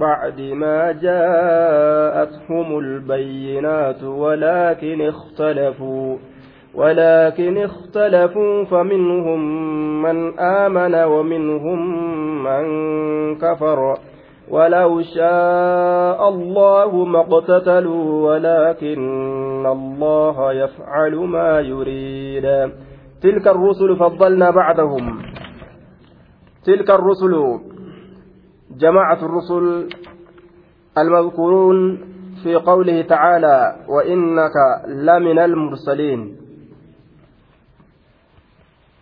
بعد ما جاءتهم البينات ولكن اختلفوا ولكن اختلفوا فمنهم من آمن ومنهم من كفر. ولو شاء الله ما اقتتلوا ولكن الله يفعل ما يريد. تلك الرسل فضلنا بعدهم. تلك الرسل جماعة الرسل المذكورون في قوله تعالى وإنك لمن المرسلين.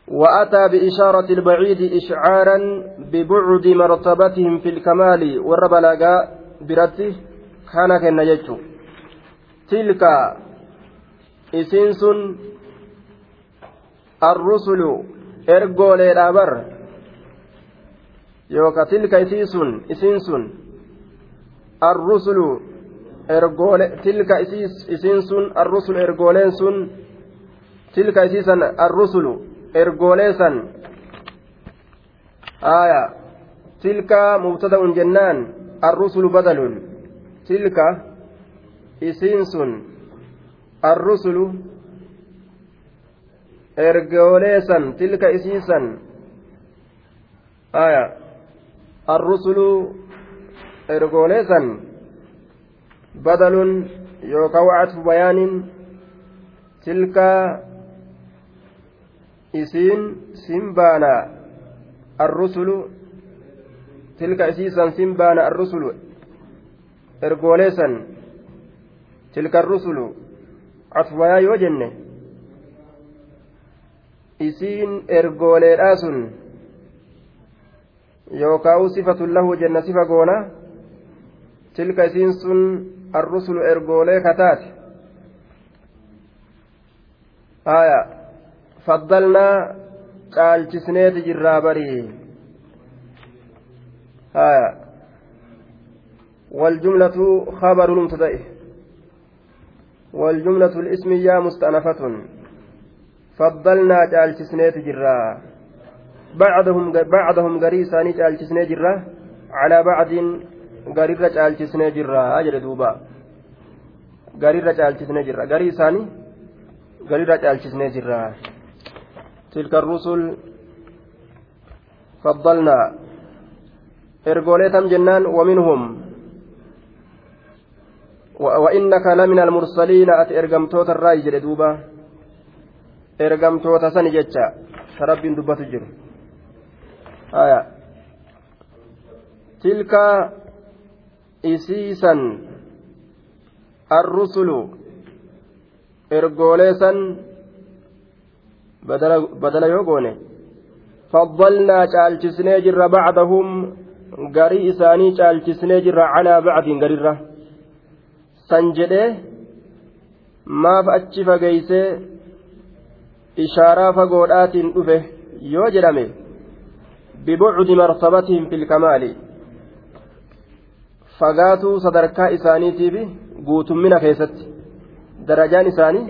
وأتى بإشارة البعيد إشعارا ببعد مرتبتهم في الكمال والربلاغا برته كان كن يجو تلك إسنس الرسل إرجو للأبر يوكا تلك إسنس إسنس الرسل إرجو تلك إسنس الرسل إرجولين سن تلك إسنس الرسل mubtada'un jennaan arrusulu badalun tilka isiin sun arrusulu ergoolee san tilka isii san aya san badalun yookaan wacatu bayaanin tilka isiin simbaana arrusulu tilka isiisan simbaana arrusulu ergooleesan tilka arrusulu cafwayaa yoo jenne isiin ergooleedhaa sun yookaan sifatun lahu jenna sifa goona tilka isiin sun arrusulu ergoolee kataate haya faddalnaa caalchisneeti jirraa barii haya والجملة خبر المبتدأ والجملة الاسمية مستأنفة فضلنا جالتسنيت جرا بعضهم بعضهم قريساني جالتسني جرا على بعض قريرة جالتسني جرا أجل دوبا. قريرة جالتسني جرا قريساني قريرة جالتسني جرا تلك الرسل فضلنا. إرجوليتم جنان ومنهم. وإنك لمن المرسلين. أت إرجمتوت الرأي جلدوبا إرجمتوت سني جتشا شرب دبة جر tilka isiisan arrusulu ergooleesan badala yoo goone faddalnaa caalchisnee jirra bacdahum garii isaanii caalchisnee jirra calaa bacdiin garirra san jedhee maaf achi fageeysee ishaaraa fagoodhaatiin dhufe yoo jedhame ببعد مرتبتهم في الكمال فقاتوا صدركا إسانيتي به قوتم من كيست درجان إساني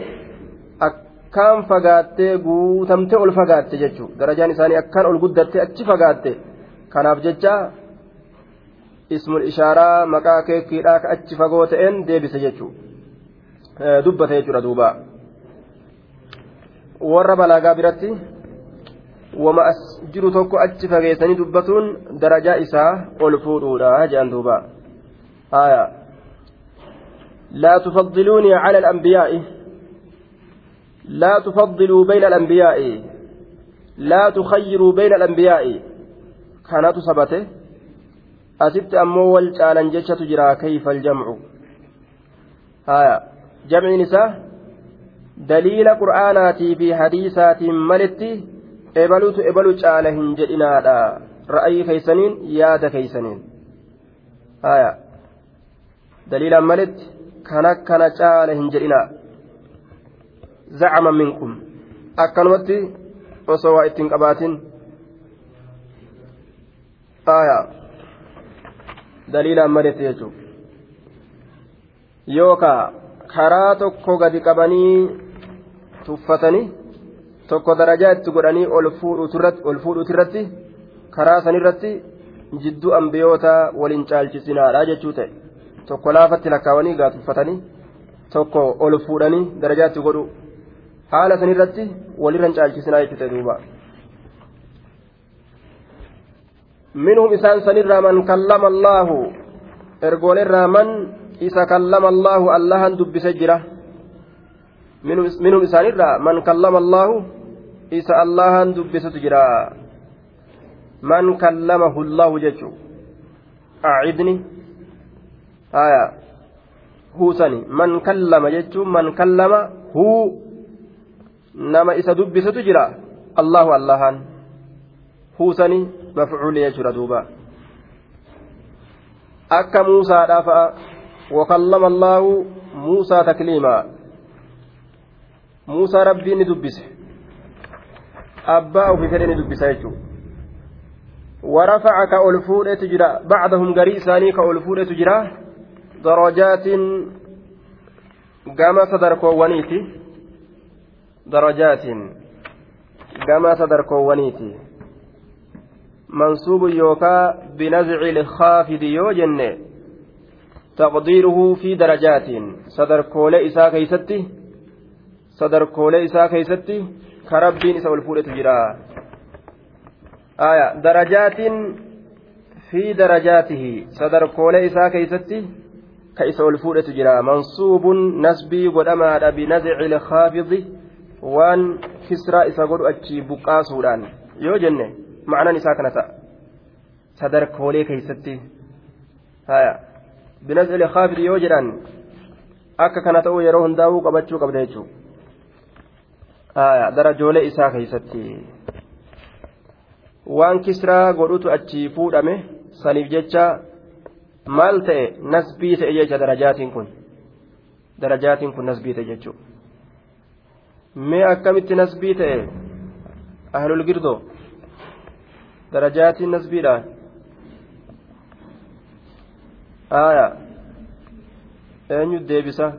أكام فقاتي قوتمتي أول فقاتي جتشو درجان إساني أكان أول قدرتي أتش فقاتي كان جتشا اسم الإشارة مكاكي كيراك أتش فقوتين ديبس جتشو dubbata jechuudha duuba warra balaagaa biratti wama as jiru tokko achi fageessanii dubbatuun darajaa isaa ol fuudhuudha jedhan duuba لا تفضلوني على الأنبياء. لا تفضلوا بين الأنبياء. لا تخيروا بين الأنبياء. كانت سبته. أسبت أمو والجالن جشة جرى كيف الجمع. هايا جمع نساء. دليل قرآناتي في حديثات ملتي. Ebaluutu ebalu caala hin jedhinaadha. Ra'ayii keeysaniin yaada keeysaniin. Haya daliilaan maletti kan akkana caala hin jedhinaa. Zacama minkum. Akkanumatti osoo waa ittiin qabaatin. Aya daliilaan maletti jechuudha yookaa karaa tokko gadi qabanii tuffatanii tokko darajaa itti godhanii ol fuudhuutirratti karaa sanirratti jidduu ambiyoota waliin caalchisinaadha jechuu ta'e tokko laafatti lakkaawanii gaa tuffatanii tokko ol fuudhanii darajaa itti godhu haala sanirratti walirran caalchisinaa jechuu ta'e duuba. منهم إسان سنرى من كلم الله إرجول الرحمن إذا كلم الله الله دبس جرة منهم إسان من كلم الله إذا الله دبس جرة من كلمه الله ججو أعدني آية هو سني من كلم ججو من كلم هو نما إذا دبس جرة الله اللهان هو سني مفعول يجرى موسى ربي ندبسه أبا في فدين ندبسه يجو ورفع كألفود تجرى بعضهم قري ثاني كألفود تجرى درجات قام صدركوانيتي درجات قام صدركوانيتي منصوب يوكا بنزع الخافض يوجن تقديره في درجات صدر كول إساء كيستي صدر كول إساء كيستي كربين إساء والفولة جرا آية درجات في درجاته صدر كول إساء كيستي كيسا والفولة جرا منصوب نسبي قدما بنزع الخافض وان كسرى إساء قد أجي بقاسودان يوجن معنى isaa kana ta'a. Sadarkoolee keeysatti haya binazili kaafid yoo jedhan akka kana ta'uu yeroo hundaa'uu qabachuu qabda jechuu. haya darajoolee isaa keeysatti waan kisraa godhutu achii fuudhame saniif jecha maal ta'e nasbii ta'e jecha darajaatiin kun darajaatiin kun nasbii ta'e jechuu mee akkamitti nasbii ta'e ahlul girdoo darajaatiin nasbiidha aya eenyu deebisa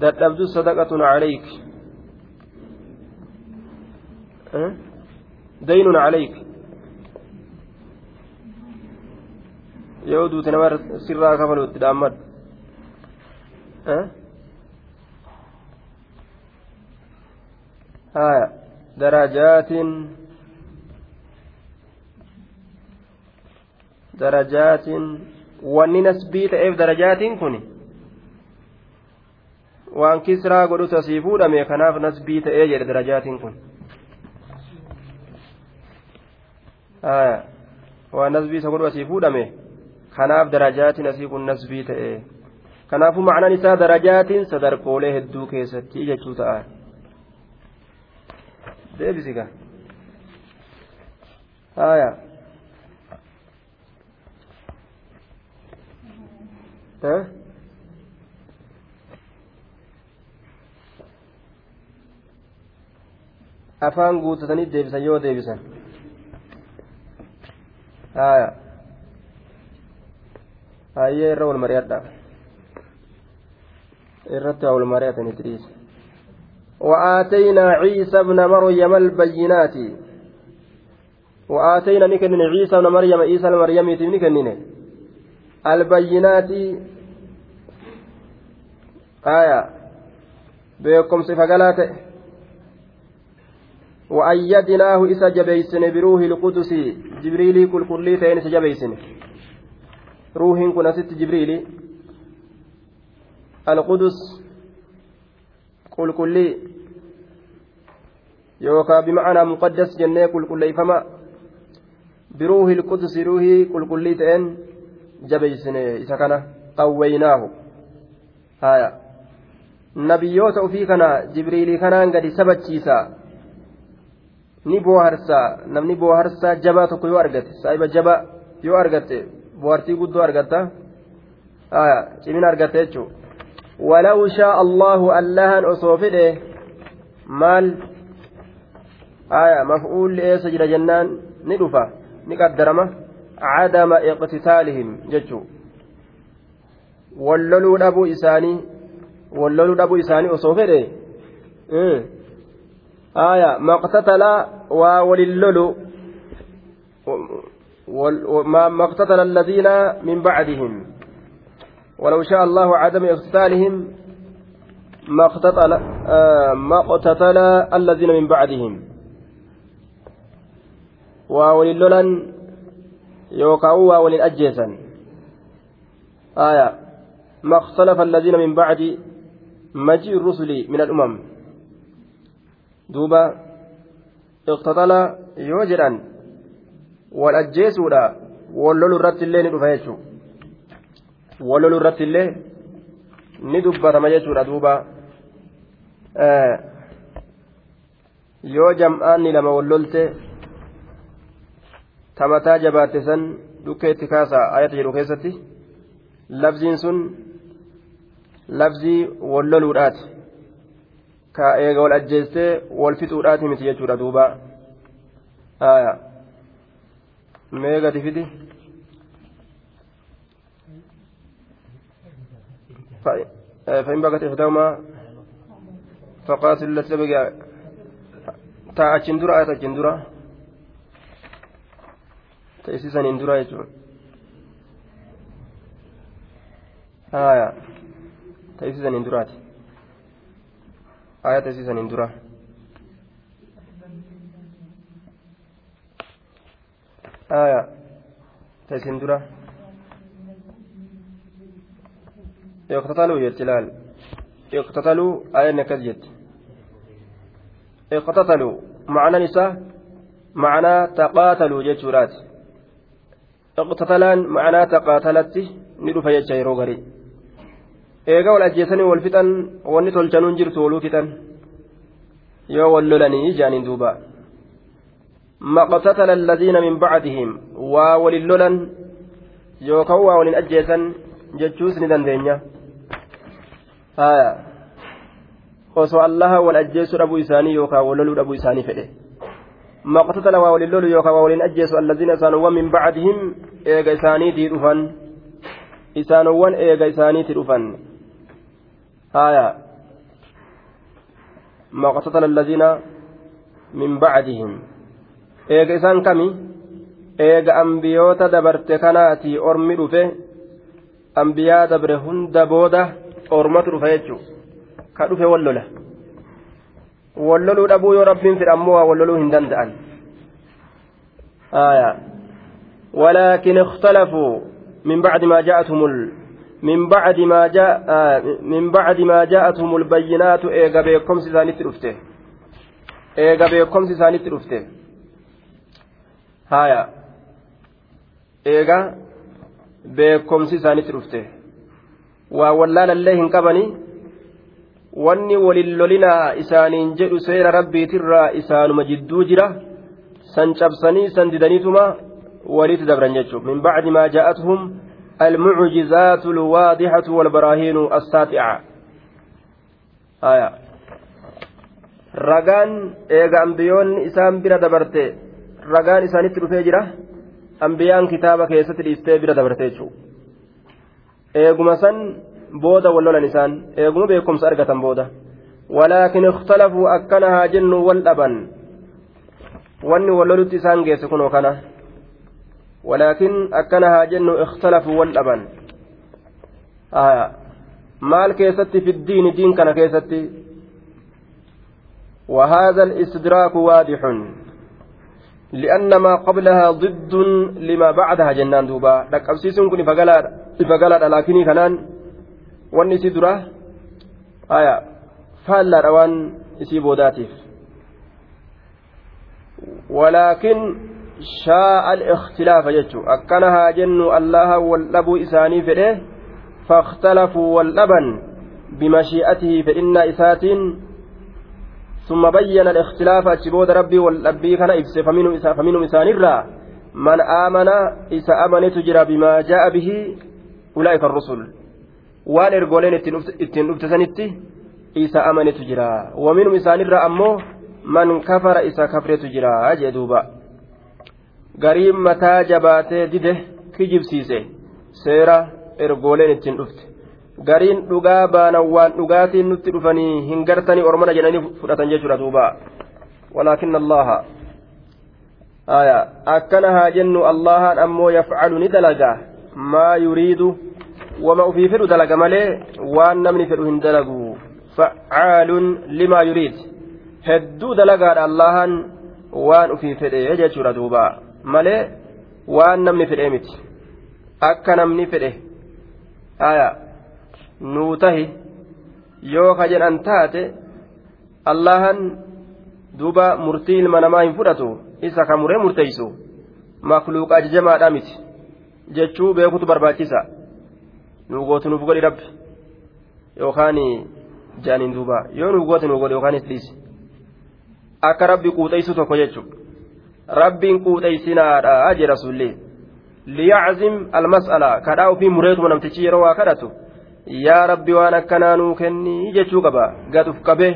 dadhabdu sadaqatun calayk daynun calayk yoo duute nama sirraa kafalu itti dhaammadhu haya درجات درجات wanni nasbii ta'eef darajaatiin kun waan kisraa godhutu asii fuudhame kanaaf nasbii ta'ee jedhe darajaatiin kun waan nasbii isa godhu asii fuudhame kanaaf darajaatiin asii kun nasbii ta'ee kanaafuu macnaan isaa darajaatiin sadarkoolee hedduu keessatti jechuu ta'a. deebisiga haya afaan guutatanii deebisan yoo deebisan haya hayyee irra wal mari'adha irratti haa wal mari'atanii tiriisa وآتينا عيسى ابن مريم البينات وآتينا نكنن عيسى ابن مريم عيسى المريم نكنن البينات آية بكم صفقلات وأيدناه إسا جبيسن بروح القدس جبريل كل كلي تين جبيسن روح كنا ست جبريل القدس qulqullii yookaan bimacnaa muqaddas jennee qulqulleeyfama biruuhi ilqudusi ruuhii qulqullii ta'een jabeeysine isa kana qawweynaahu haya nabiyyoota ufii kana jibriilii kanaan gadi sabachiisa ni booharsaa namni booharsaa jabaa tokko yoo argate saahiba jabaa yoo argatte bu'aartii guddoo argatta cimina argatta jechuudha walaw shaa allahu allahan osoo fedhe maal maf'uulli eessa jira jennaan ni dhufa ni qaddarama cadama iqtitaalihim jechuu walloluu dhabuu isaanii walloluu dhabuu isaanii osoo fedhe maqtatala waa walin lolu ما اقتتل الذين من بعدهم. ولو شاء الله عدم اقتتالهم ما اقتتل آه ما اقتتل الذين من بعدهم. ووللولن يوقعوا وللأجيسا آية ما اختلف الذين من بعد مجيء الرسل من الأمم. دوبا اقتتل يوجرا wal ajjeesuudha wallolu irratti illee ni dhufa jechuudha wallolu irratti illee ni duuba yoo jam'aanni lama wallolte tamataa jabaatte san dhukkee itti kaasaa ayata jedhu keessatti labziin sun labzii walloluudhaati ka eega wal ajjeestee wal fixuudhaati miti jechuudha duuba. Mee gadi fidi. فإن بقت إحداهما فقاتل التي تبقى تا أجندرا آية أجندرا تأسيسا اندرا يجون آية تأسيسا آية تأسيسا اندرا آية تيسين درة اقتتلوا يتلال اقتتلوا آية نكذجت اقتتلوا. معنى نساء. معنى تقاتلوا جتشورات اقتتلان معنى تقاتلت. ندف يجيرو غري eega wal ajjeesanii wal fixan wanni tolchanuun jirtu waluu fixan yoo wal lolanii jaaniin duuba ما قتتل الذين من بعدهم ووللولا يوكا وولن أجيسا جتشوس ندندينيا آية osoo allaha wal ajjeessu dhabuu isaanii yookaan walloluu dhabuu isaanii fedhe maqtatala waa walin lolu yookaan waa walin ajjeessu allazina isaanowwan min bacdihim eega isaaniitii dhufan isaanowwan eega isaaniitii dhufan haya maqtatala allazina min bacdihim eega isaan kami eega ambiyoota dabarte kanaati ormi dhufe ambiyaa dabre hunda booda ormatu dhufe jechuun ka dhufe wallola walloluu dhabuu yoo rabbiin fedha ammoo waa walloluu hin danda'an ولكن اختلفوا من بعد ما جاءتهم ال... من بعد ما جاء من بعد ما جاءتهم البينات ايغا بكم سيسانيت رفته ايغا بكم سيسانيت رفته haya eega beekomsi isaanitti dhufte waa wallaalallee hin qabani wanni walin lolinaa isaaniin jedhu seera rabbiitirraa isaanuma jidduu jira san cabsanii san didaniituma walitti dabran jechuun min bacdi maa jaa'atuhum المعجزات الواضحة والبراهين الساطعة آية ragaan eega ambiyoonni isaan bira dabarte ragaan isaanitti dhufee jira ambiyaan kitaaba keessatti dhiistee bira dabarte jechuudha eeguma san booda wallolan isaan eeguma beekumsa argatan booda walaakin ikhtalafuu akkana haa jennu wal dhaban wanni wallolutti isaan geesse kunoo kana akkana haa jennu ikhtalafuu wal dhaban maal keessatti fiddiini diin kana keessatti وهذا الاستدراك واضح. لأن ما قبلها ضد لما بعدها جنان دوبا. لك أبسيسون كن فقالت لكني كنان. والنسي دراه آية فهلا روان إسي بوداتيف ولكن شاء الاختلاف يجو أكنها جن الله والأبو إساني فإيه فاختلفوا واللبن بمشيئته فإن إسات ثم بين الاختلاف أجبود ربي والأبي كان إبس فمنهم إسان الرا man aamanaa isa amanetu jira bimaa jaa'a bihi ulaa'ika arrusul waan ergooleen ittiin dhufte sanitti isa amanetu jira waminum isaanirra ammoo man kafara isa kafretu jira jee duuba gariin mataa jabaatee dide kijibsiise seera ergooleen ittiin dhufte gariin dhugaa baanan waan dhugaatiin nutti dhufanii hin gartanii ormana jedhanii fudhatan jechuudha duuba walaakin allaha aya akkana haa jennu allahaan ammoo yafcalu ni dalaga maa yuriidu wama ufii fedhu dalaga malee waan namni fedhu hin dalagu facaalun limaa yuriid hedduu dalagaadha allahan waan ufii fedhe jechuudha duuba malee waan namni fedhee miti. Akka namni fedhe aya nuu tahi yoo ka jedhan taate allahan duuba murtii ilma namaa hin fudhatu isa ka muree murteeysu makluuqa ajajamaadha miti jechuu beekutu barbaachisa. Nuu gootu nuuf godhi rabbi. Yookaan jaaniin duuba yoo nuuf goote nuuf godhe yookaan dhiisi. Akka rabbi quuxeessu tokko jechuudha rabbiin quuxeessinaadha jee rasuullee liyaczim almas'ala kadhaa ofii mureetuma namtichi yeroo waa kadhatu yaa rabbi waan akkanaa nuu kennii jechuu qaba gaduf qabee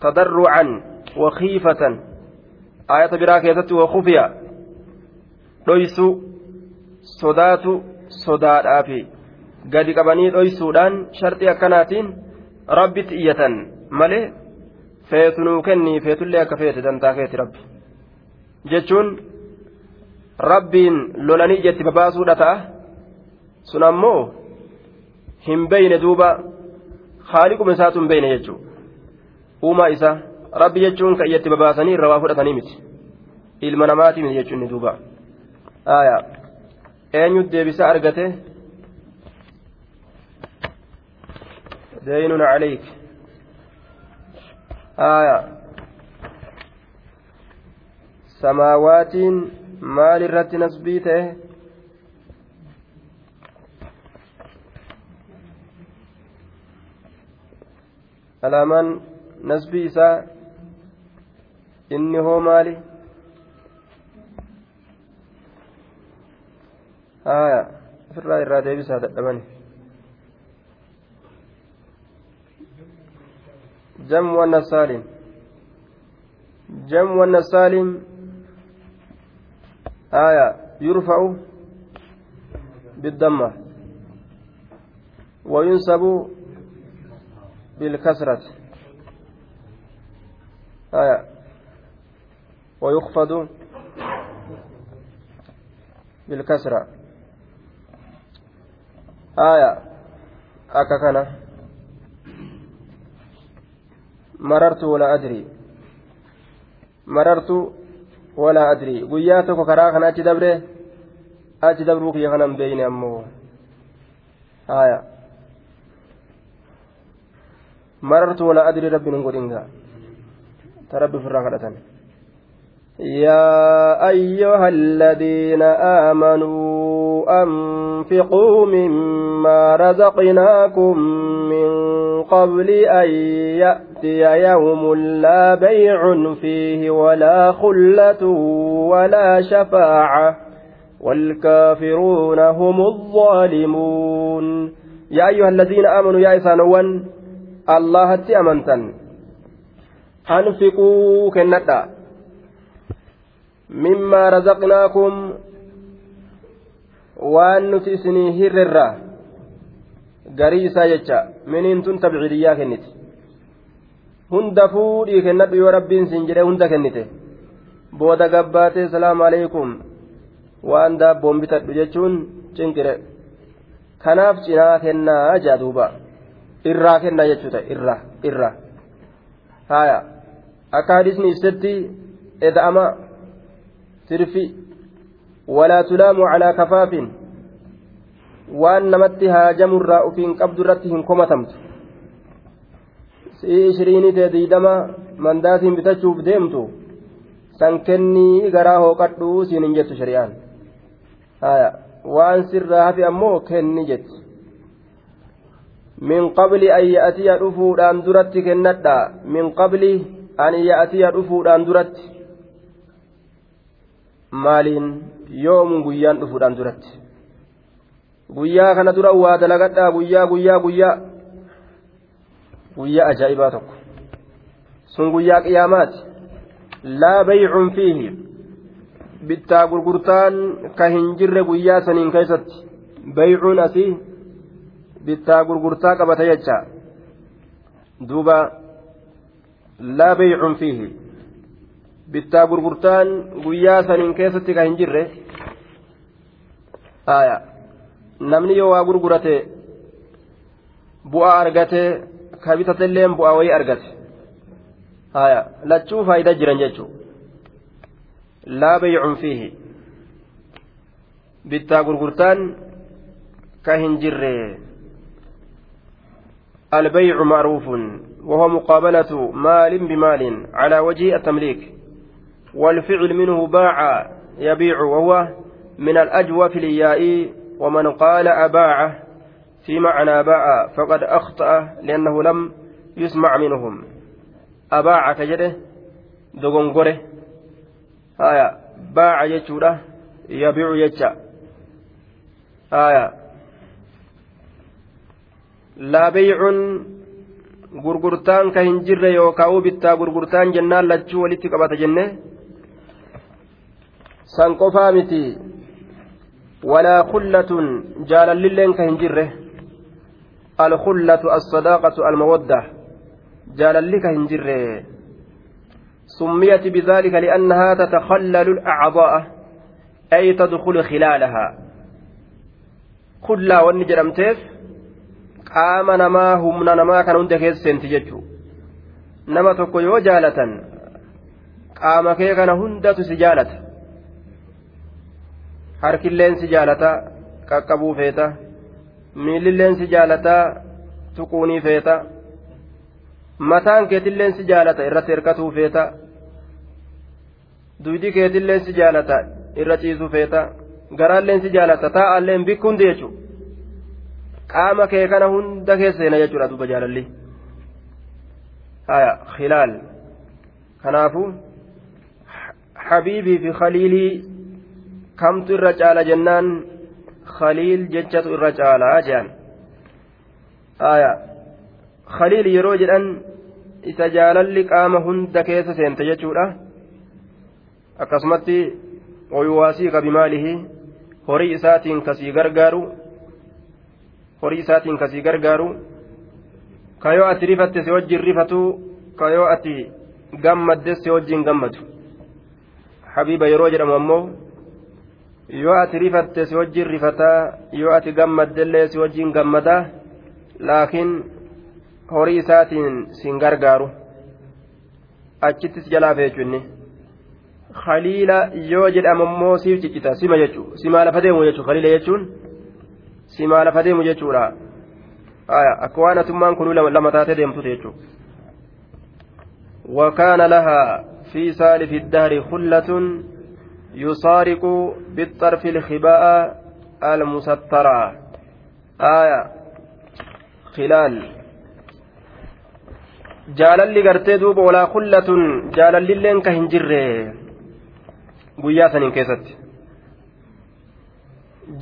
tadarrucan wakiifatan ayata biraa keessatti wakufiya dhoysu sodaatu sodaadhaafi gadi qabanii dhoysuudhaan sharxii akkanaatiin rabbitti iyyatan malee feetu nuu kennii feetullee akka feete dantaa keeti rabbi jechuun rabbiin lolanii ijatti babaasuudha ta'a sun ammoo hin beyne duuba haaliquma isaatu hin beyne jechuudha uumaa isaa rabbi jechuun ka ijatti babaasanii irra waa fudhatanii miti. Ilma namaatii miti jechuun ni duuba. Eenyutu deebisa argate? Deynun caleyk aayaa samaawaatiin maal irratti nasbii ta'e alaamaan nasbii isaa inni hoo maali haya ofirraa irraa deebisaa dadhabani جم والنسالم جم والنسالم آية يرفع بالضمة وينسب بالكسرة. آية. ويخفض بالكسرة. آية. أكا كان. مررت ولا أدري. مررت ولا أدري. قياتك كراك أتي دبره. أتي دبروك يغنم بين أمه آية. مررت ولا أدري ربي نقول تربي في الرغدة. يا أيها الذين آمنوا أنفقوا مما رزقناكم من قبل أن يأتي يوم لا بيع فيه ولا خلة ولا شفاعة. والكافرون هم الظالمون. يا أيها الذين آمنوا يا إسانوان الله أمنتن anfiquu kennadha mimmaa razaqnaakum waan nuti isinii hirrerra garii isaa jecha miniin tun tabcidiyyaa kenniti. Hunda fuudhii kennadhu yoo rabbiin siin jedhe hunda kennite. Booda gabbaatee salaamu aleykum waan daabboon bitadhu jechuun cinqire. Kanaaf cinaa kennaa jaa duuba. Irraa kennaa jechuudha irraa irraa haya akka hadisni ibsetti eda'ama. Tirfi. Walaa tulaamu calaa kafaafin waan namatti haajamurraa ufiin qabdu irratti hin komatamtu. Si'ii ishiriinii ta'e diidama mandaatiin bitachuuf deemtu san kennii garaa hooqadhuu siin hin jettu shari'aan. Waan sirraa hafi ammoo kenni jetti min qabli an ya'atiya dhufuudhaan duratti kennadha. Min qabli an ya'atiya dhufuudhaan duratti. Maaliin? Yoomuun guyyaan dhufuudhaan duratti guyyaa kana dura waa dalagadhaa guyyaa guyyaa guyyaa. Guyyaa ajaa'ibaa tokko. Sun guyyaa qiyaamaati. Laa baycun fiihi. Bittaa gurgurtaan ka hin jirre guyyaa saniin keessatti. Baycuun asii bittaa gurgurtaa qabata jecha. Duuba. Laa baycun fiihi. Bittaa gurgurtaan guyyaa saniin keessatti ka hin jirre namni yoo waa gurgurate bu'aa argate ka bitateilleen bu'aa wayii argate lachuu faayidaa jiran jechuudha laa baycun fiihi bittaa gurgurtaan ka hin jirre البيع معروف وهو مقابلة مال بمال على وجه التمليك والفعل منه باع يبيع وهو من الأجوف الياء ومن قال أباع في معنى باع فقد أخطأ لأنه لم يسمع منهم أباع كجده دغنغره آية باع يجوده يبيع يجا آية laa baycun gurgurtaan ka hin jirre yookaan bittaa gurgurtaan jennaan lachuu walitti qabata jenne san qofaa miti jaalallilleen ka hin jirre alkullatu alsadaaqatu almawadda jaalalli ka hin jirre سميت بذلك لأنها تتخلل الأعضاء أي تدخل خلالها humna namaa kan hunda keessa seenti jechuudha nama tokko yoo jaalatan qaama kee kana hundatu si jaalata harkilleen si qaqqabuu feeta. Miillilleen si tuquunii feeta. Mataan keetilleen si jaalata irratti hirkatuu feeta. Duydi keetilleen si jaalata irra ciisuu feeta. Garaalleen si jaalata taa'alleen bikku hundi jechuudha. qaama kee kana hunda keessa seena jechuudha duuba jaalalli. Haya khilaal. Kanaafu habiibii fi khaliilii kamtu irra caala jennaan khaliil jechatu irra caalaa jedhan khaliil yeroo jedhan isa jaalalli qaama hunda keessa seente jechuudha. Akkasumatti oyuwaasii qabimaalihi horii isaatiin kasii gargaaru horii isaatiin kasii gargaaru kayoo ati rifatte si wajjin rifatu kayoo ati gammadde si wajjin gammadu. Habiiba yeroo jedhamu ammoo yoo ati rifatte si wajjin rifataa yoo ati gammaddellee si wajjin gammadaa laakiin horii isaatiin sin gargaaru achittis jalaaf jechuunni khaliila yoo jedhamu ammoo siif ciccita sima jechuun simaa lafa deemu jechuun khaliila jechuun. simaa lafa deemu jechuudha akka waan atummaan kunuu lama taatee deemtute jechuudha وكان لها في سالف الدهر خلة يصارق بالطرف الخباء المسترة آية خلال jaalalli gartee duuba walaa kullatun jaalallilleen ka hin jirre guyyaa saniin keessatti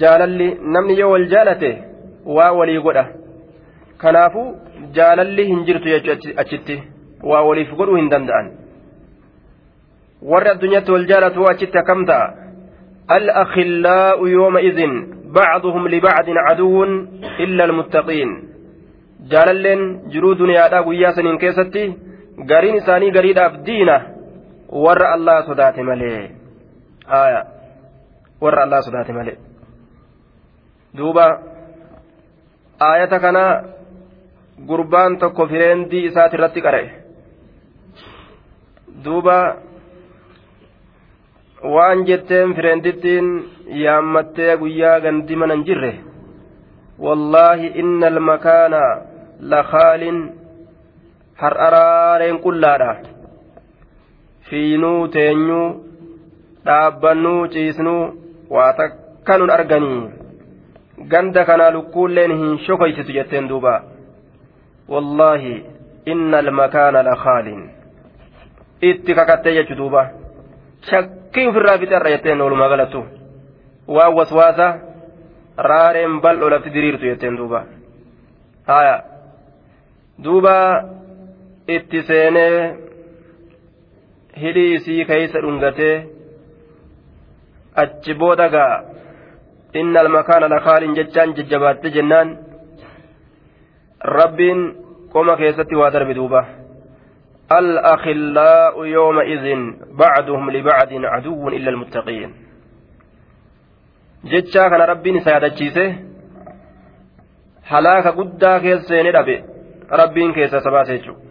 jaalalli namni yoo wal jaalate waa walii godha kanaafu jaalalli hin jirtu jechuudha achitti waa waliif godhuu hin danda'an Warri addunyaatti wal jaalatu achitti akkam ta'a الأخلاء يومئذ بعضهم لبعض عدو إلا المتقين جاللين جرود دنيا guyyaa saniin keessatti gariin isaanii gariidhaaf diina warra Allah sodaate malee warra Allah sodaate malee duuba aayata kana gurbaan tokko fireendii isaati irratti qara'e duuba waan jetteen fireendittiin yaammattee guyyaa gandi mana hin jirre wallaahi inna almakaana lakaalin har'araareen qullaadha fiinuu teenyuu dhaabbannuu ciisnuu waa takka nun arganii ganda kanaa lukkuulleen hin shokoysitu jetteen duuba wallaahi inna almakaana lakaalin itti kakattee jechu duuba oolumaa galatu waan waswaasa raareen bal'oo lafti diriirtu jetteen duuba haya duuba itti seenee hidhii isii keeysa dhungatee achi booda gaa inna almakaana lakaalin jechaan jajjabaatte jennaan rabbiin qoma keessatti waa darbe duuba الأخلاء يومئذ بعضهم لبعض عدو إلا المتقين kana rabbiin isa yaadachiise halaaka guddaa keessa seene dhabe rabbiin keessa isa baase jechuudha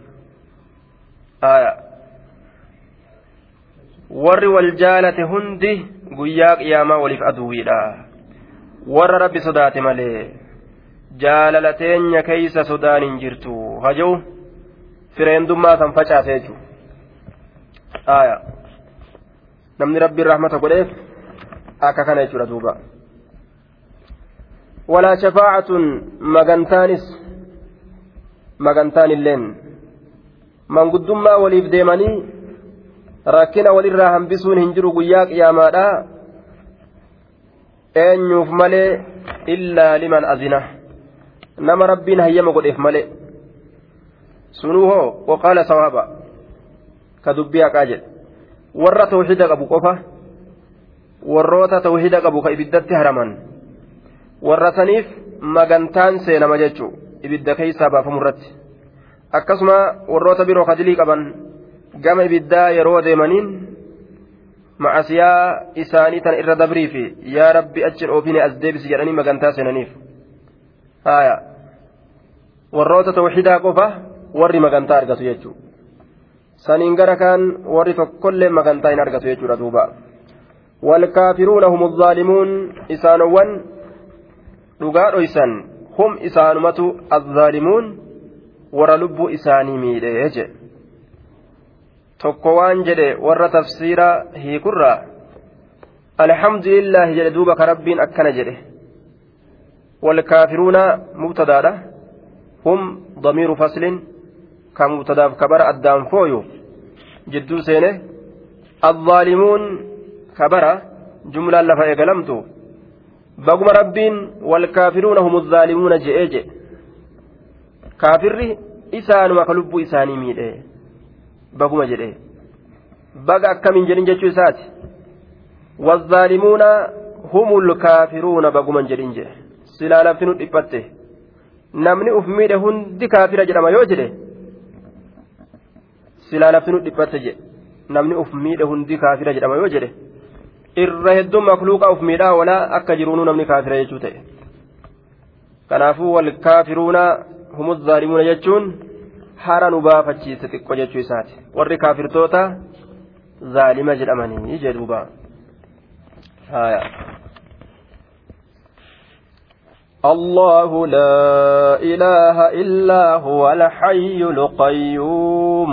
warri wal jaalate hundi guyyaa qiyaamaa waliif aduwwiidha warra rabbi sodaate malee jaalala teenya keeysa sodaan hin jirtu haja'u fireendummaa san facaase jechuudha namni rabbiin rahmata godheef akka kana jechuudha duuba walaa shafaacatun magantaanis magantaan illeen manguddummaa waliif deemanii rakkina walirraa hambisuun hin jiru guyyaa qiyaamaadha eenyuuf malee illaa liman azina nama rabbiin hayyama godheef malee sunuu hoo waqaala sawaaba ka dubbii haqaa jedhe warra tawxida qabu qofa warroota tawhida qabu ka ibiddatti haraman warra saniif magantaan seenama jechuu ibidda keeysaa baafamu irratti akkasuma warroota biroo kadilii qaban gama ibiddaa yeroo deemaniin macasiyaa isaanii tan irra dabrii fi yaa rabbi achin oofine as deebisi jedhanii magantaa seenaniif haya warroota tawxidaa qofa warri magantaa argatu jechuu saniin gara kaan warri tokkollee magantaa hin argatu jechuudha duuba والكافرون هم الظالمون إسانوان dhugaa dhoysan hum isaanumatu azzaalimuun warra lubbuu isaanii miidhe jedhe tokko waan jedhe warra tafsiira hiikurraa alhamdulillaahi jedhe duuba ka rabbiin akkana jedhe والكافرون مبتداء هم ضمير فصل كمبتدا كبر الدام فويو جدو سينه الظالمون كبر جملة لفا إقلمتو بقم ربين والكافرون هم الظالمون جئ كافر إسان وكلب إساني ميدئ بقم جئ بقى كم جرين جتشو سات والظالمون هم الكافرون بقم جرين جئ silaa lafti nu dhiphatte namni uf miidhe hundi kaafira jedhama yoo jedhe silaa lafti nu dhiphatte jedhe namni uf miidhe hundi kaafira jedhama yoo jedhe irra hedduun makluuqa uf miidhaa walaa akka jiruunuu namni kaafira jechuu ta'e kanaafuu wal kaafiruuna humus zaalimuuna jechuun hara nu baafachiise xiqqo jechuu isaati warri kaafirtoota zaalima jedhamanii jedhuuba haayaa. الله لا إله إلا هو الحي القيوم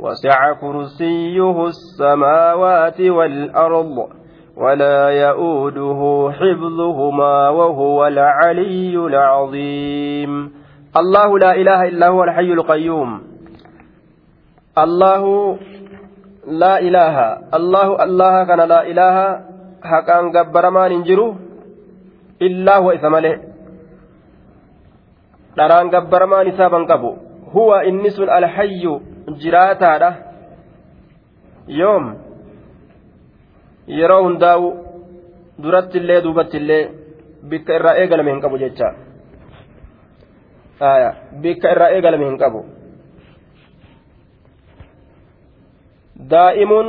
وسع كرسيه السماوات والأرض ولا يؤوده حفظهما وهو العلي العظيم. الله لا إله إلا هو الحي القيوم. الله لا إله الله الله كان لا إله حقا قبر ما ننجره isa malee dharaan gabbaramaan isaa ban qabu huwa inni sun alhayyu jiraataadha. Yoom yeroo hundaa'u duratti illee duubatti illee bikka irraa eegalame hin qabu jecha. Bikka irraa eegalame hin qabu. Daa'imuun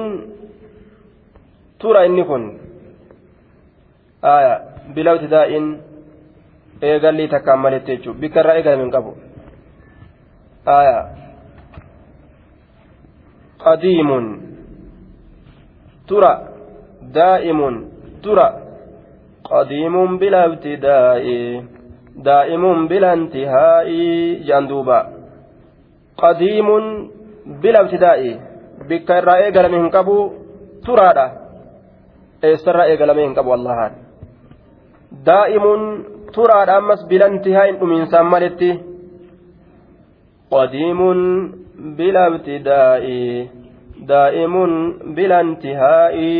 tura inni kun. Bila ibtidaa'in eegallii takkaan maletti jechuudha. Bikka irraa eegalame hin qabu tura daa'imun dura qadiimuun bila ibtidaa'i daa'imuun bila intihaa'i jaan duuba qadiimuun bila ibtidaa'i bikka irraa eegalame hin qabu turaadha eessarraa eegalame hin qabu allahaan daa'imuun turaadha ammas bila intihaa'in dhumiinsaan maletti qadiimuun intihaa'i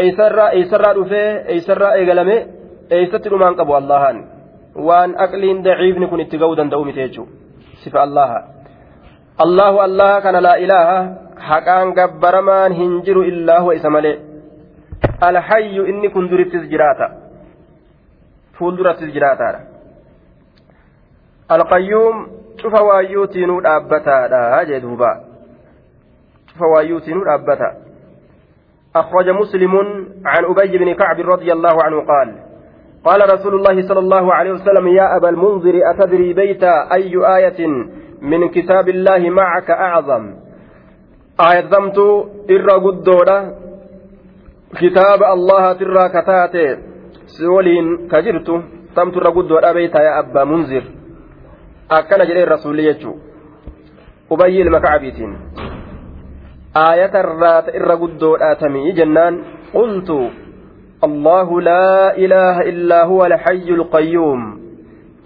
eeysarraa eeysarraa dhufee eeysarraa eegalame eeysatti dhumaan qabu allahan waan aqliin daciifni kun itti ga'uu danda'u miti jechuudha sifa allaha allahu allaha kana laa ilaaha haqaan gabbaramaan hin jiru illaa huwa isa malee alhayyu inni kun durittis jiraata fuuldurattis jiraataadha alqayyuum cufa waayyuutiinuu dhaabbataadha jee duuba. Cufa waayyuutiinuu dhaabbata. أخرج مسلم عن أبي بن كعب رضي الله عنه قال قال رسول الله صلى الله عليه وسلم يا أبا المنذر أتدري بيت أي آية من كتاب الله معك أعظم آية ذمت إر قدودة كتاب الله ترى كتاتي سولين كجرت ثمت إر قدودة يا أبا منذر جري الرسول يجو أبي المكعبيتين آية الرات إر قدودة تمي جنان قلت الله لا إله إلا هو الحي القيوم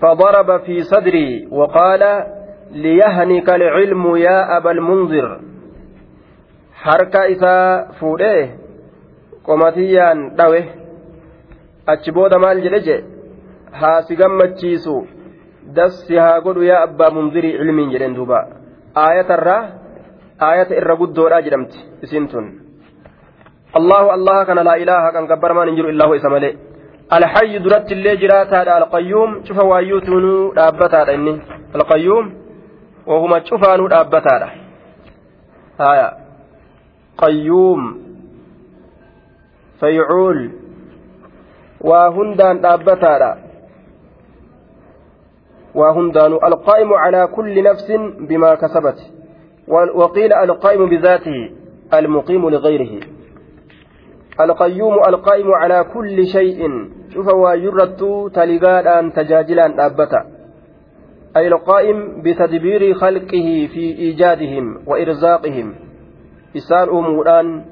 فضرب في صدري وقال ليهنك العلم يا أبا المنذر حركة إذا فوده قمتيان دوه أتشبود مال جلجة هاسي قمتشيسو دسي هاقود يا أبا منذري علم جلن دوبا آية الرا آية الرقود راجرمت سنتون الله الله كان لا إله كان كبر ما ننجر إلا هو إسماله الحي درت اللي جراتا القيوم شوف وايوتونو دابتا إني القيوم وهما شوفانو دابتا آية قيوم فيعول وهندان دابتا وهندان القائم على كل نفس بما كسبت. وقيل القائم بذاته المقيم لغيره. القيوم القائم على كل شيء. شوف ويرت تلقان تجاجلا أبتا أي القائم بتدبير خلقه في إيجادهم وإرزاقهم. إسان أموران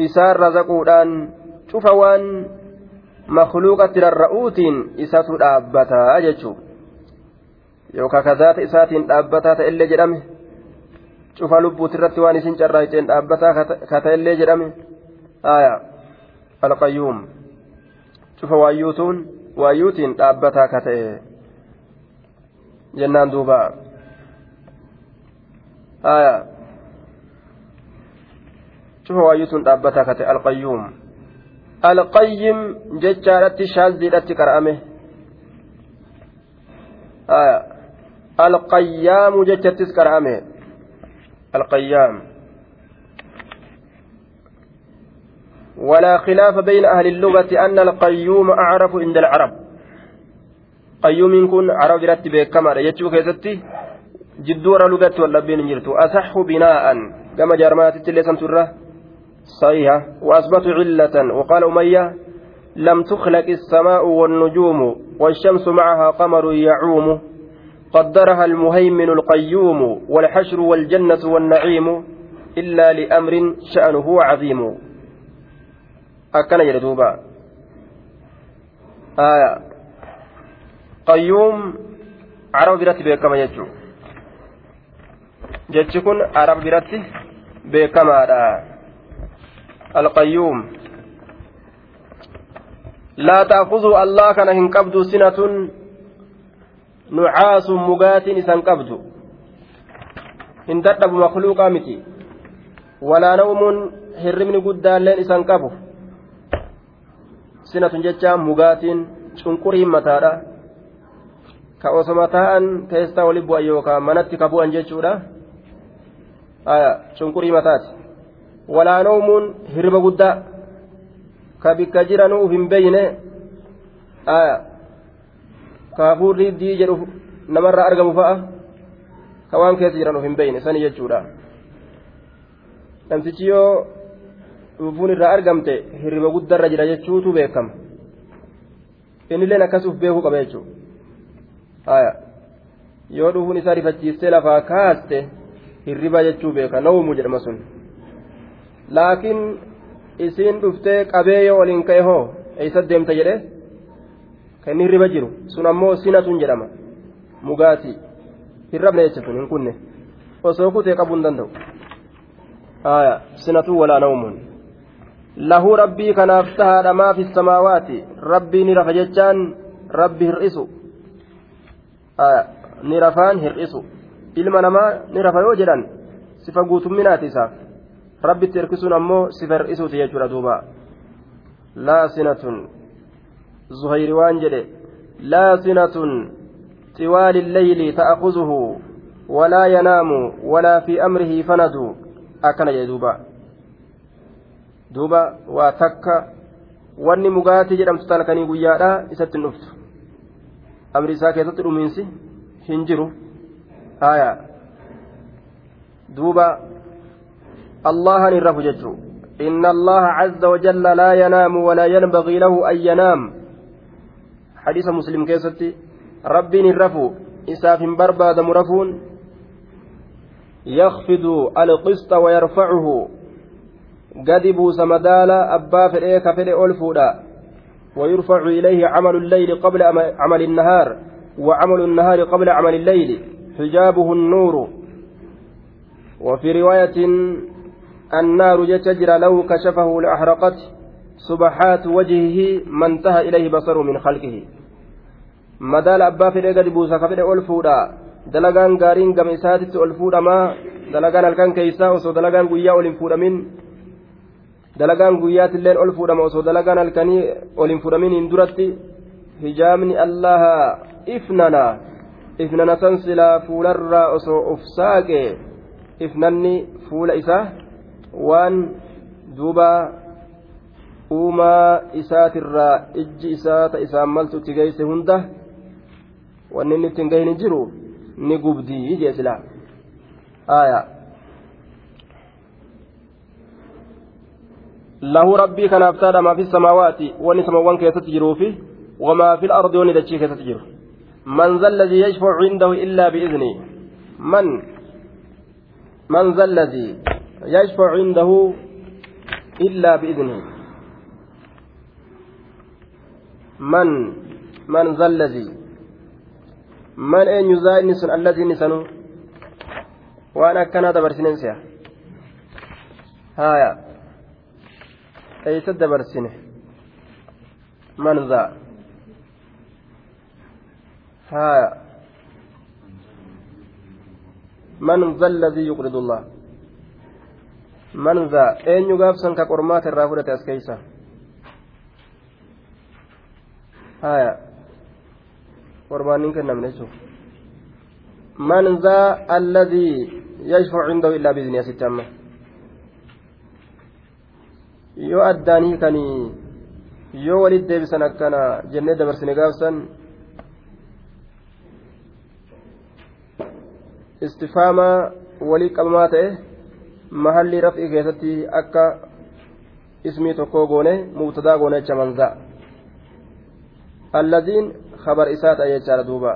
إسان رزقودان. شوف وان مخلوقة للرؤوت إسات أبتا yookaan kazaata isaatiin dhaabbataa ta'e illee jedhame? Cufa lubbuutirratti waan isin carraaqeen dhaabbataa kata illee jedhame? Aayaa alqayyuum cufa waayyuutuun waayyuutiin dhaabbataa kata'e jennaan duuba. Aayaa cufa waayyuutuun dhaabbataa kata'e alqayyuum alqayyim jechaadhatti shaazziidhatti qara'ame. Aayaa alqayyaamu jechattis qara'ame alqayyaam ولا خلاف بين أهل اللغة أن القيوم أعرف عند العرب. قيوم كن عرب رتب كما يجو كيستي جدور لغة واللبين جرتو. أصح بناء. كما جرمات التلسان تره صحيحة. وأثبتوا علة. وقال أمية لم تخلق السماء والنجوم والشمس معها قمر يعوم. قدرها المهيمن القيوم والحشر والجنة والنعيم إلا لأمر شأنه عظيم aya qayyuum araba biratti beekama jechuu jechi kun araba biratti beekamaadha alqayyuum laa ta'khuduu allah kana hin qabdu sinatun isan qabdu hin dadhabu makluuqaa miti walaa nawmuun hirribni guddaalleen isan qabu sinatun jecha mugaatiin cunquriin mataadha ka osoma taa'an teessaa wali bu'an yookaan manatti ka bu'an jechuudha cunqurii mataati walaanoomuun hirriba guddaa ka bikka jiranuu hin beeyne ka hafuurri dii jedhu namarraa argamu fa'a? Ka waan keessa jiran hin beeyne sani jechuudha. Namtichi yoo dhufuun irraa argamte hirriba guddarra jira jechuutu beekama. Innilleen akkas uf beekuu qaba jechuudha. Yoo dhufuun isaa rifachiistee lafaa kaaste hirriba jechuu beeka. Nawmu jedhama sun. Laakiin isiin dhuftee qabee yoo waliin ka'e hoo? Eessa deemta jedhee kan inni hirriba jiru sun ammoo sinatun jedhama. Mugaatii hirrabne jecha sun hin kunne. Osoo kutee qabuu hin danda'u sinatun walaa nawmuun. lahu rabbii kanaaf tahaadha maa fi samaawaati. Rabbii ni rafa jechaan rabbi hir'isu. Ni rafaan hir'isu. Ilma namaa ni rafa yoo jedhan sifa guutumminaati isaaf rabbitti hirkisuun ammoo sifa hir'isuuti jechuudha duuba. Laa sinatun waan jedhe laa sinatun طوال الليل تأخذه ولا ينام ولا في أمره فند أكن يدوبا jedhamtu talkanii guyyaadha isatti hin dhuftu amri isaa keessatti dhumiinsi hin jiru haya duuba allahan hin rafu jechuu إن الله عز وجل لا ينام ولا ينبغي له أن ينام حديث مسلم كيستي. ربي الرفو إساف برباد مرفون. يخفض القسط ويرفعه. abbaa fedhee ka fedhe ol fuudha ويرفع إليه عمل الليل قبل عمل النهار. وعمل النهار قبل عمل الليل. حجابه النور. وفي رواية النار يتجرى لو كشفه لأحرقت سبحات وجهه ما انتهى إليه بصره من خلقه مدال أبا في رقد بوسا كفر ألفودا دلقان قارين قم إساتت ألفودا ما دلقان الكان كيسا وسو دلقان قيا ألفودا من guyyaatilleen ol fuudhama osoo dalagaan halkanii ol hin fuudhaminiin duratti hijaabni allaha ifnana ifnana san silaa fuularraa osoo uf saaqe ifnanni fuula isaa waan duuba uumaa isaatirraa ijji isaa ta isaan maltu itti geeyse hunda wanni inni ittiin gahin jiru ni gubdii jee silaa aayaa له ربي كان أفتاد ما في السماوات ونسمى وان كيست جروفي وما في الأرض وندتشي كيست جرو من ذا الذي يشفع عنده إلا بإذنه من من ذا الذي يشفع عنده إلا بإذنه من من ذا الذي من أين يزاي نسن الذي نسنو؟ وأنا كان هذا برسنين هايا. eeysa dabarsine man ذا؟ haya man ذا الذي يقرض الله؟ man ذا؟ eenyu gaafsan ka qormaata irraa haya qormaannin kennamne jechuuf man ذا الذي يشفع عنده إلا بإذنه ستة yoo addaan hiikanii yoo walit deebisan akkana jennee dabarsine gaafsan istifaamaa walii qabamaa ta'e mahallii raf'ii keessatti akka ismii tokkoo goone mubtadaa goone jecha manzaa alladiin khabar isaa ta'e jechaadha duuba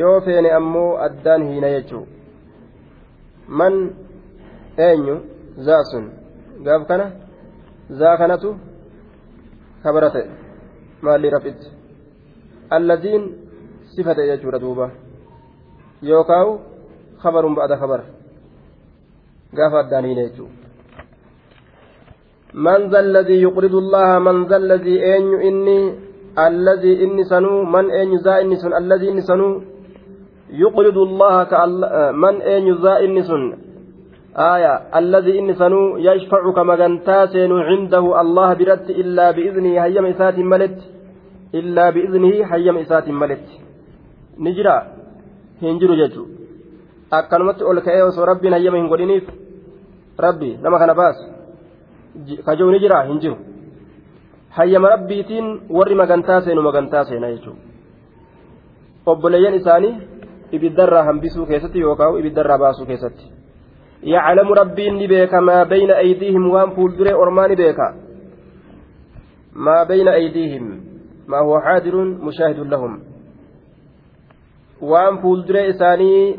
yoo feene ammoo addaan hiina jechuu man eenyu zaasun gaaf kana zaa kanatu kabara ta'e maalli rafitti alladiin sifa ta'e jechuudha duuba yookaawu kabarun ba'ada kabar gaafa addaan hiine jechuudha من ذا الذي يقرض الله من ذا الذي أين إني الذي إني سنو من أين ذا إني سن الذي إني سنو. يقرض الله من أين ذا إني سن. آية الذي إن سنو يشفع كما سين عنده الله برد إلا بإذنه هيم إسات ملت. إلا بإذنه هيم إسات ملت. نجرا هنجر ججو أكنمت أول كأيوس ربي هيم هنقولينيف ربي لما kajoon ni jira hin jiru. Hayyama rabbiitiin warri magantaa seenu magantaa seena jechuudha obboleeyyan isaanii ibiddarraa hambisuu keessatti yookaan ibiddarraa baasuu keessatti. Yaclamu rabbiin ni beeka maa bayna aydiihim waan fuulduree ormaa ni beeka maa bayna aydiihim? Maa huwa xaadirun mushaahiduun lahum? Waan fuulduree isaanii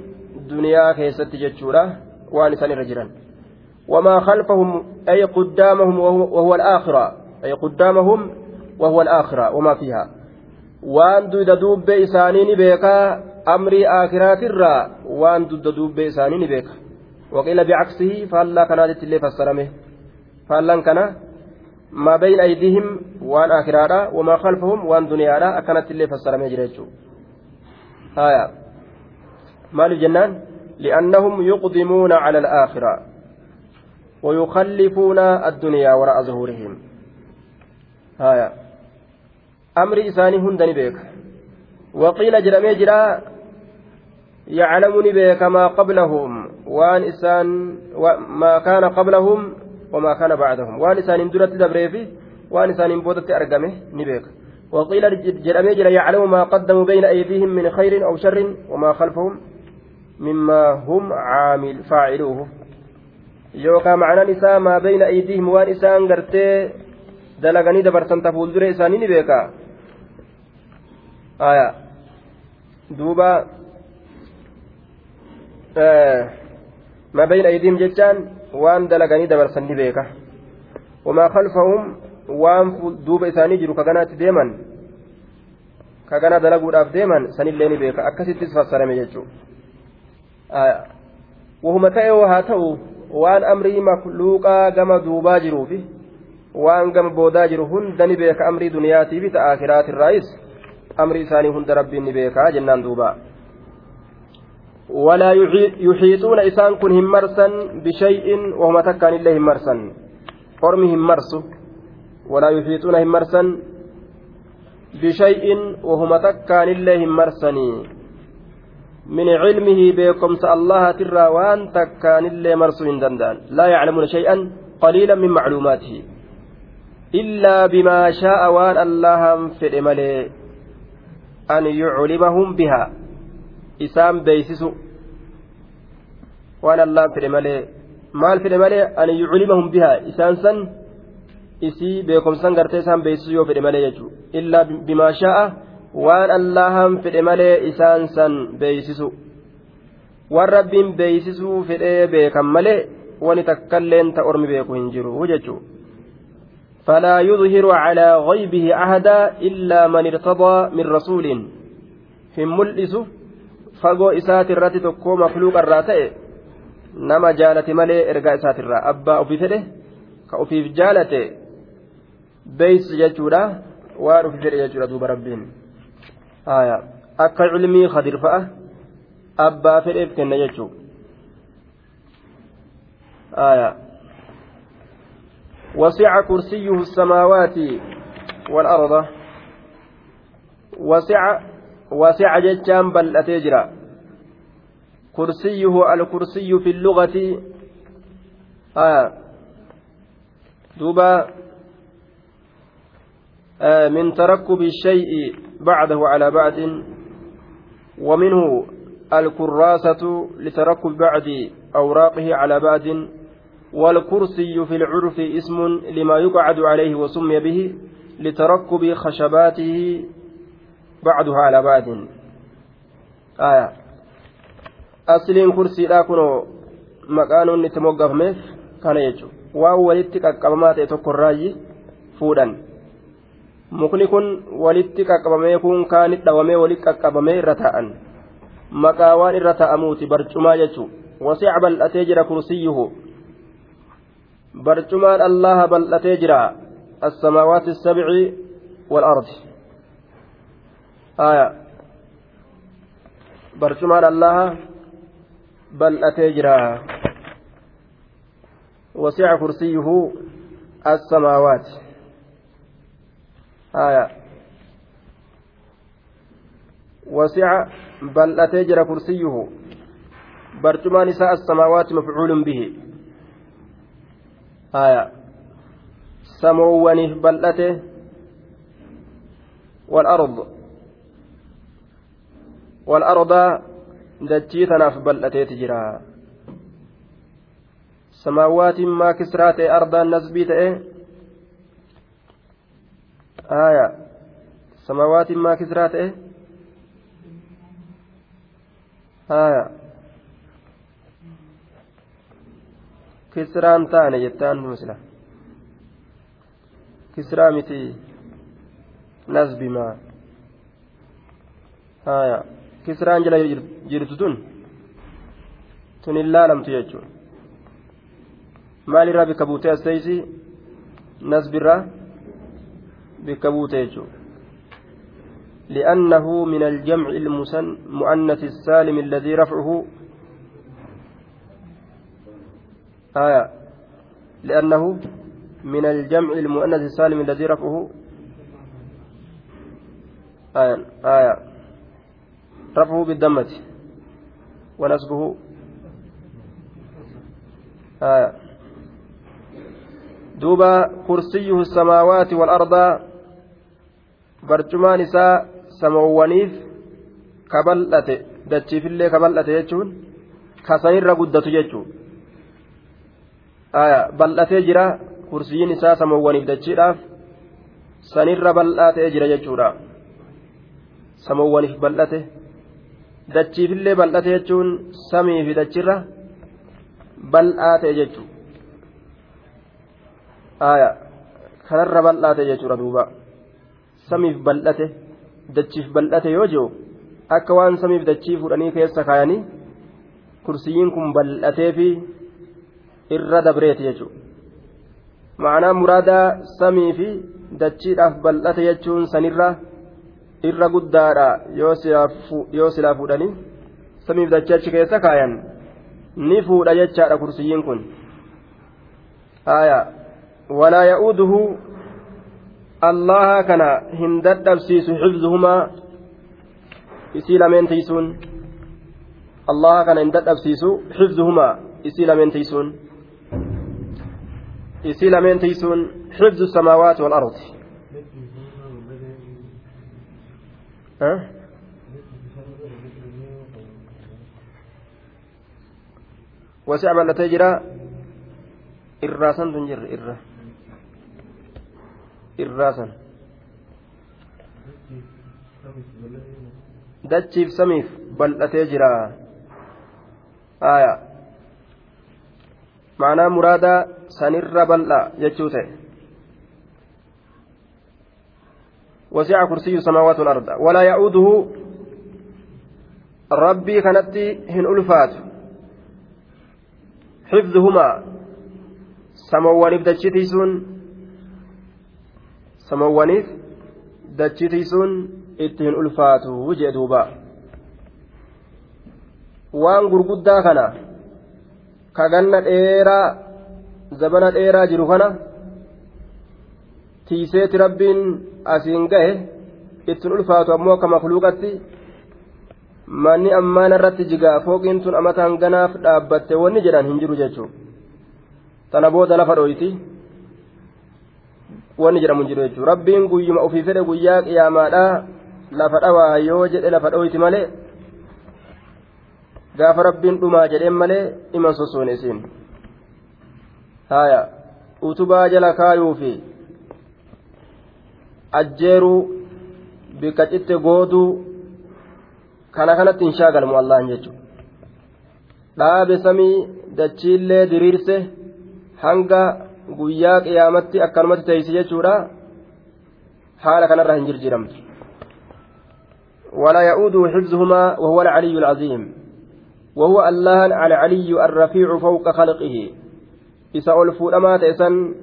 duniyaa keessatti jechuudha. Waan isaan irra jiran. وما خلفهم أي قدامهم وهو الآخرة أي قدامهم وهو الآخرة وما فيها. دود دوب إساني نبيك أمري آخرات الرا دود دوب إساني نبيك وقيل بعكسه فالله كانت اللي فسرمه. فالله كان ما بين أيديهم وان آخراتا وما خلفهم وان دنياتا أكنت اللي فسرمه جريتشو. آية. مال الجنان لأنهم يقدمون على الآخرة. ويخلفون الدنيا وراء ظهورهم. آية. أمر إساني هندني بيك وقيل جرمي جرا يعلمني بك ما قبلهم وان إسان ما كان قبلهم وما كان بعدهم. وان إسان درت دبريفي وان إسان بودت أرقمه نبيك. وقيل جرمي جرا يعلم ما قدموا بين أيديهم من خير أو شر وما خلفهم مما هم عامل فاعلوه. Yookaan macnaan isaa maa bayna aydiihim waan isaan gartee dalaganii dabarsan ta isaanii ni beeka aya duuba maa bayna aydiihim jechaan waan dalaganii dabarsan ni beeka wamaa khalfahum waan duuba isaanii jiru kaganaatti deeman kagana dalaguudhaaf deeman sanillee ni beeka akkasittis fassarame jechuudha wahuma ta'e haa ta'u waan amrii makluuqaa gama duubaa jiruufi waan gama boodaa jiru hunda ni beeka amrii duniyaatii fi ta'a akiraatirraayis amrii isaanii hunda rabbiin ni beekaa jennaan duuba. Walaa yuxiixuuna isaan kun hin marsan bishayin wahuma takkaan illee hin marsan. Ormi hin marsu. Walaa yuxiixuuna hin marsan bishayin wahuma takkaan hin marsanii. من علمه بكم الله ترى وأن تكان اللي مرسو دندان لا يعلمون شيئا قليلا من معلوماته. إلا بما شاء وأن الله في ملي أن يعلمهم بها. إسام بيسسو. وأن الله في ملي maal fedhe malee an yuclimahum bihaa isaan san isii beekomsan gartee isaan beeksisu yoo fedhe malee jechuudha illaa bimaa waan allahan fedhe malee isaan san beeysisu waan rabbiin beeysisuu fedhee beekan malee wani takkailleen ta ormi beeku hin jiru jechuu فلا يظهر على غيبه أحدا إلا من ارتضى من رسول في ملئس فقو إسات الرات تكو مخلوق الراتئ نما جالت ملي إرقاء إسات الرا أبا أبي فده كأفيف جالت بيس ججورا وارف جري ججورا دوب ربين akka cilmii kadir fa'a abbaa fedheef kenna jechuu aya وسع كرسيه السماوات والأرض. وسع وسع جتان بل أتجرى كرسيه الكرسي في اللغة. آه دوبا من تركب الشيء بعده على بعد ومنه الكراسة لتركب بعد أوراقه على بعد والكرسي في العرف اسم لما يقعد عليه وسمي به لتركب خشباته بعدها على بعد. آية. أصل كرسي لا كنو مكان نتموقف ميف كان يجو. واو ولدتك أكبمات يتوكر فودا mukni kun walitti qaqqabamee kun kaanit dhawamee walitti qaqqabamee irra taa'an maqaa waan irra taa'amuuti barcumaa jechuun wasiica bal'atee jira kursiyyuhu barcumaan allaha bal'atee jira assamaawaati sabci والأرض آية برشمان الله بل أتجرى وسع كرسيه السماوات آية. وسع بل أتجر كرسيه. برجما نساء السماوات مفعول به. آية. سموونه بلته والأرض. والأرض دجيتنا في بلته تجرى. samaawaatiin maa kisraa ta'e ardaan nasbii aya samaawaatiin maa kisraa ta'e aya kisraan taane jettaan misla kisraa miti nasbi maa aya kisraan jala jirtu tun tun hin laalamtu jechuudha maalirraa bikka buutee asteeysi nasbirraa buute jechuudha لأنه من الجمع المؤنث السالم الذي رفعه. آية. لأنه من الجمع المؤنث السالم الذي رفعه. آية. آية. رفعه بالدمة. ونسبه آية. دوبا كرسيه السماوات والأرض barcumaan isaa samoowwaniif kabal'ate dachiifillee kabal'ate jechuun kasanirra guddatu jechuun bal'atee jira kursiyyiin isaa samoowwaniif dachiidhaaf sanirra bal'aa ta'ee jira jechuudha. Samoowwaniif bal'ate dachiifillee bal'ate jechuun samii fi dachirra bal'aa ta'e jechuudha. Kanarra bal'aa ta'e jechuudha duubaa samiif bal'ate dachiif bal'ate yoo jiru akka waan samiif dachii fuudhanii keessa kaayanii kursiyyiin kun bal'atee fi irra dabreeti jechuudha. Ma'anaa muraadaa samii fi dachiidhaaf bal'ate jechuun sanirra irra guddaadha yoo silaa fuudhanii samiif dachii achi keessa kaayan ni fuudha jechaadha kursiyyiin kun. Walaa ya'uuduhu allaha kana hin dadhabsiisu xifzuhumaa isii lameen tiisuun allaha kana hin dadhabsiisu xifzuhumaa isii lameen tiisuun isii lameen tiisuun xifzu samaawaati walardi wasi'a bal'atee jira irraasan tun jirre irra irraasan dachiif samiif bal'atee jira aya ma'anaa muraadaa sanirra bal'a jechuu ta'e وسع كرسي السماوات والأرض ولا يؤوده ربي كانت هن ألفات حفظهما سموانيف دجتيسون سموانيف دجتيسون ittiin ulfaatu jee duuba waan gurguddaa kana kaganna dheeraa zabana dheeraa jiru kana tiiseeti rabbiin asiin gahe ittiin ulfaatu ammoo akka makluuqatti manni ammaan irratti jigaa fooqiin tun amataan ganaaf dhaabbatte wanni jedhan hin jiru jechuudha tana booda lafa dhooyti wanni jedhamu hin jiru jechuudha rabbiin guyyuma ofii fedhe guyyaa qiyaamaadhaa lafa dhawaa yoo jedhe lafa dhooyti malee gaafa rabbiin dhumaa jedheen malee iman sosoone isiin haya utubaa jala kaayuu fi ajjeeruu bikka citte gooduu kana kanatti hin shaagalmu allahan jechuudha dhaabe samii dachiillee diriirse hanga guyyaa qiyaamatti akkanumatti teeysi jechuudha. Haala kanarra hin jirjiramtu ولا يؤوده حفظهما وهو العلي العظيم وهو الله العلي الرفيع فوق خلقه إسا ألفو لما تأسن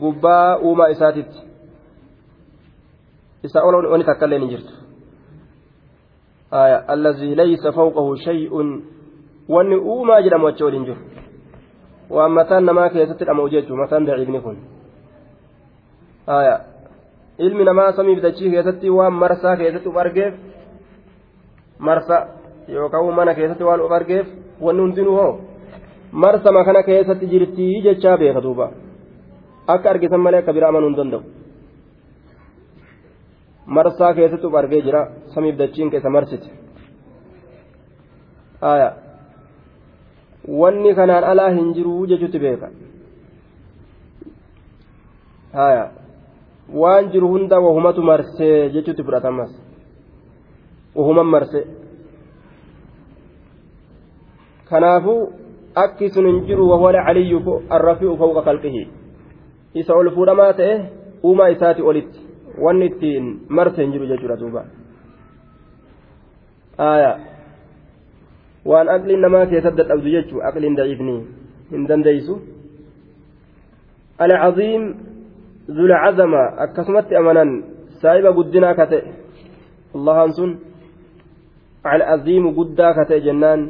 قباء وما إساتت إسا أولون ونتكلم جرت آية الذي ليس فوقه شيء uumaa jedhamu achi waliin jiru. Waan mataan namaa keessatti dhama'u jechuun mataan daciifni kun ilmi namaa samiif dachii keessatti waan marsaa keessatti uf argeef marsa yookaan mana keessatti waan uf argeef wanni hundinuu hoo marsama kana keessatti jirtii jechaa beeka duuba akka argisan malee akka biraa amanuu hin danda'u marsaa keessatti uf argee jira samiif dachiin keessa marsite wanni kanaan alaa hin jiru jechuutti beeka haya waan jiru hunda wahumatu marsee jechuutti fudhatamas wahuman marse kanaafuu akki sun hin jiru wahuwa alcaliyyu arrafi'u fawqa khalqihi isa ol fuudhamaa ta'e uumaa isaati olitti wanni ittiin marse hin jiru jechuudha duuba aayaa waan aqliin namaa keessatti dadhabdu jechuu aqliin daciifni hin dandeeysu alcaziim zulcazama akkasumatti amanan saahiba guddinaa ka ta'e allahan sun alcaziimu guddaa ka ta'e jennaan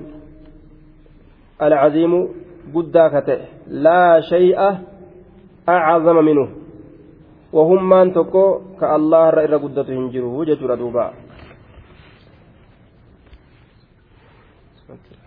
alcaziimu guddaa ka ta'e laa shay'a acazama minhu wahummaan tokko ka allah irra irra guddatu hin jiru jechuudha duubaa Okay.